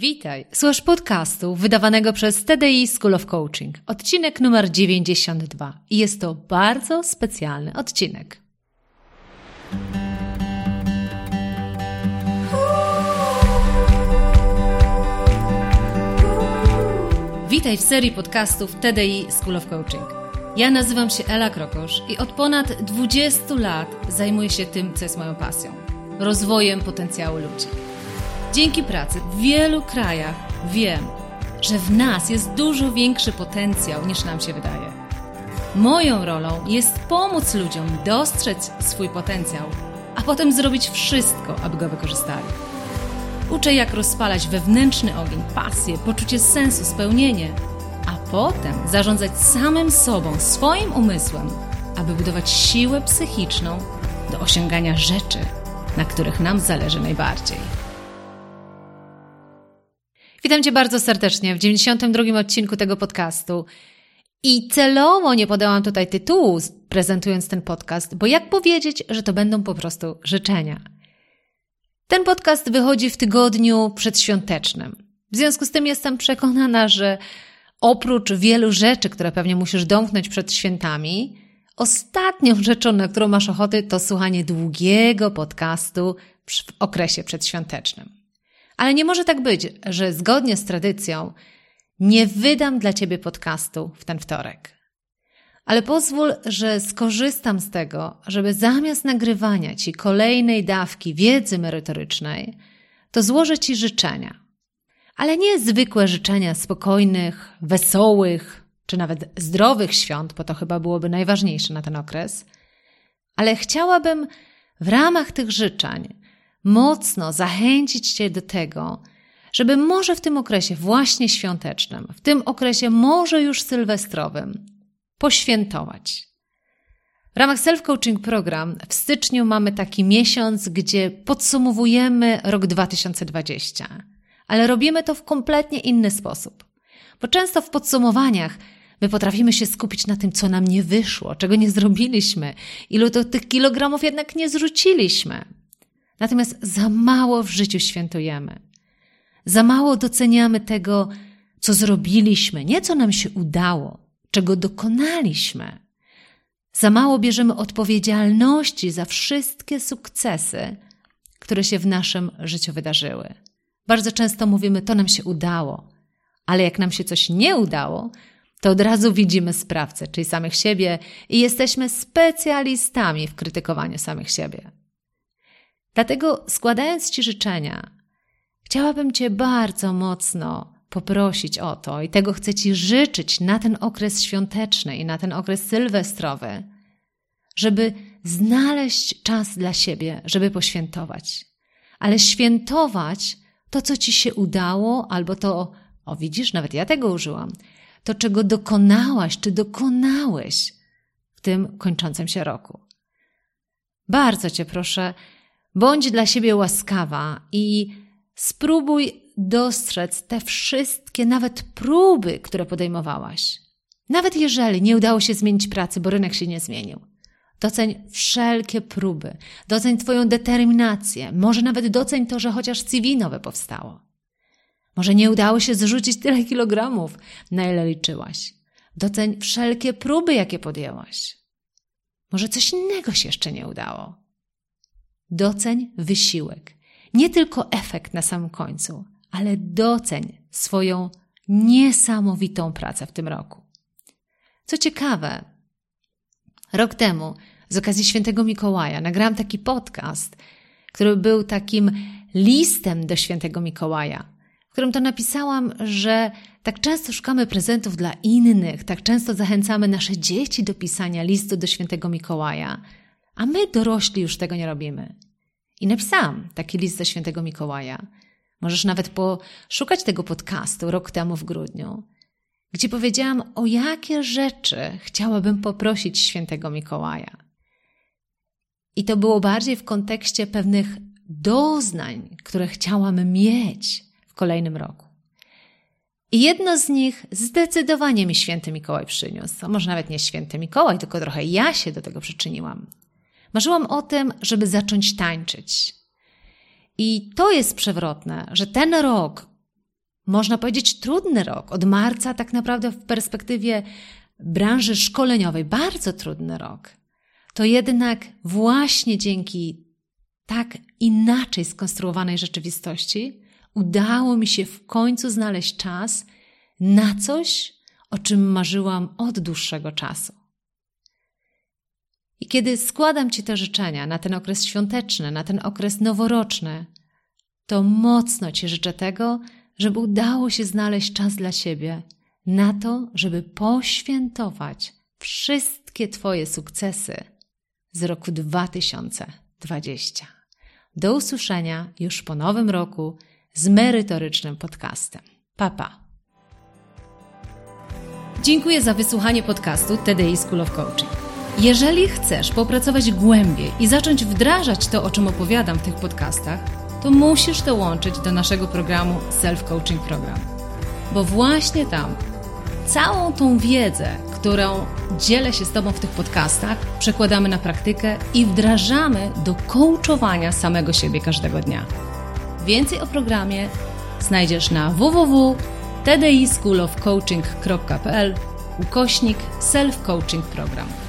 Witaj, słuchasz podcastu wydawanego przez TDI School of Coaching, odcinek numer 92 i jest to bardzo specjalny odcinek. Witaj w serii podcastów TDI School of Coaching. Ja nazywam się Ela Krokosz i od ponad 20 lat zajmuję się tym, co jest moją pasją rozwojem potencjału ludzi. Dzięki pracy w wielu krajach wiem, że w nas jest dużo większy potencjał niż nam się wydaje. Moją rolą jest pomóc ludziom dostrzec swój potencjał, a potem zrobić wszystko, aby go wykorzystali. Uczę, jak rozpalać wewnętrzny ogień, pasję, poczucie sensu, spełnienie, a potem zarządzać samym sobą, swoim umysłem, aby budować siłę psychiczną do osiągania rzeczy, na których nam zależy najbardziej. Witam Cię bardzo serdecznie w 92 odcinku tego podcastu. I celowo nie podałam tutaj tytułu, prezentując ten podcast, bo jak powiedzieć, że to będą po prostu życzenia. Ten podcast wychodzi w tygodniu przedświątecznym. W związku z tym jestem przekonana, że oprócz wielu rzeczy, które pewnie musisz domknąć przed świętami, ostatnią rzeczą, na którą masz ochoty, to słuchanie długiego podcastu w okresie przedświątecznym. Ale nie może tak być, że zgodnie z tradycją nie wydam dla Ciebie podcastu w ten wtorek. Ale pozwól, że skorzystam z tego, żeby zamiast nagrywania Ci kolejnej dawki wiedzy merytorycznej, to złożę Ci życzenia. Ale nie zwykłe życzenia spokojnych, wesołych, czy nawet zdrowych świąt, bo to chyba byłoby najważniejsze na ten okres, ale chciałabym w ramach tych życzeń mocno zachęcić Cię do tego, żeby może w tym okresie właśnie świątecznym, w tym okresie może już sylwestrowym, poświętować. W ramach Self-Coaching Program w styczniu mamy taki miesiąc, gdzie podsumowujemy rok 2020, ale robimy to w kompletnie inny sposób. Bo często w podsumowaniach My potrafimy się skupić na tym, co nam nie wyszło, czego nie zrobiliśmy, ilu to tych kilogramów jednak nie zrzuciliśmy. Natomiast za mało w życiu świętujemy. Za mało doceniamy tego, co zrobiliśmy, nie co nam się udało, czego dokonaliśmy. Za mało bierzemy odpowiedzialności za wszystkie sukcesy, które się w naszym życiu wydarzyły. Bardzo często mówimy, to nam się udało, ale jak nam się coś nie udało, to od razu widzimy sprawcę, czyli samych siebie, i jesteśmy specjalistami w krytykowaniu samych siebie. Dlatego, składając Ci życzenia, chciałabym Cię bardzo mocno poprosić o to, i tego chcę Ci życzyć na ten okres świąteczny i na ten okres sylwestrowy, żeby znaleźć czas dla siebie, żeby poświętować. Ale świętować to, co Ci się udało, albo to, o widzisz, nawet ja tego użyłam, to, czego dokonałaś czy dokonałeś w tym kończącym się roku. Bardzo Cię proszę, bądź dla siebie łaskawa i spróbuj dostrzec te wszystkie, nawet próby, które podejmowałaś. Nawet jeżeli nie udało się zmienić pracy, bo rynek się nie zmienił. Doceń wszelkie próby, doceń Twoją determinację, może nawet doceń to, że chociaż CV nowe powstało. Może nie udało się zrzucić tyle kilogramów, na ile liczyłaś. Doceń wszelkie próby, jakie podjęłaś. Może coś innego się jeszcze nie udało. Doceń wysiłek. Nie tylko efekt na samym końcu, ale doceń swoją niesamowitą pracę w tym roku. Co ciekawe, rok temu z okazji świętego Mikołaja nagrałam taki podcast, który był takim listem do świętego Mikołaja którym to napisałam, że tak często szukamy prezentów dla innych, tak często zachęcamy nasze dzieci do pisania listu do świętego Mikołaja, a my dorośli już tego nie robimy. I napisałam taki list do świętego Mikołaja. Możesz nawet poszukać tego podcastu rok temu w grudniu, gdzie powiedziałam, o jakie rzeczy chciałabym poprosić świętego Mikołaja. I to było bardziej w kontekście pewnych doznań, które chciałam mieć kolejnym roku. I jedno z nich zdecydowanie mi święty Mikołaj przyniósł. A może nawet nie święty Mikołaj, tylko trochę ja się do tego przyczyniłam. Marzyłam o tym, żeby zacząć tańczyć. I to jest przewrotne, że ten rok można powiedzieć, trudny rok. Od marca, tak naprawdę, w perspektywie branży szkoleniowej, bardzo trudny rok. To jednak właśnie dzięki tak inaczej skonstruowanej rzeczywistości udało mi się w końcu znaleźć czas na coś, o czym marzyłam od dłuższego czasu. I kiedy składam Ci te życzenia na ten okres świąteczny, na ten okres noworoczny, to mocno Ci życzę tego, żeby udało się znaleźć czas dla siebie, na to, żeby poświętować wszystkie Twoje sukcesy z roku 2020. Do usłyszenia już po nowym roku z merytorycznym podcastem. Papa. Dziękuję za wysłuchanie podcastu TDI School of Coaching. Jeżeli chcesz popracować głębiej i zacząć wdrażać to, o czym opowiadam w tych podcastach, to musisz dołączyć do naszego programu Self Coaching Program. Bo właśnie tam całą tą wiedzę, którą dzielę się z Tobą w tych podcastach, przekładamy na praktykę i wdrażamy do coachowania samego siebie każdego dnia. Więcej o programie znajdziesz na www.tdischoolofcoaching.pl ukośnik self-coaching program.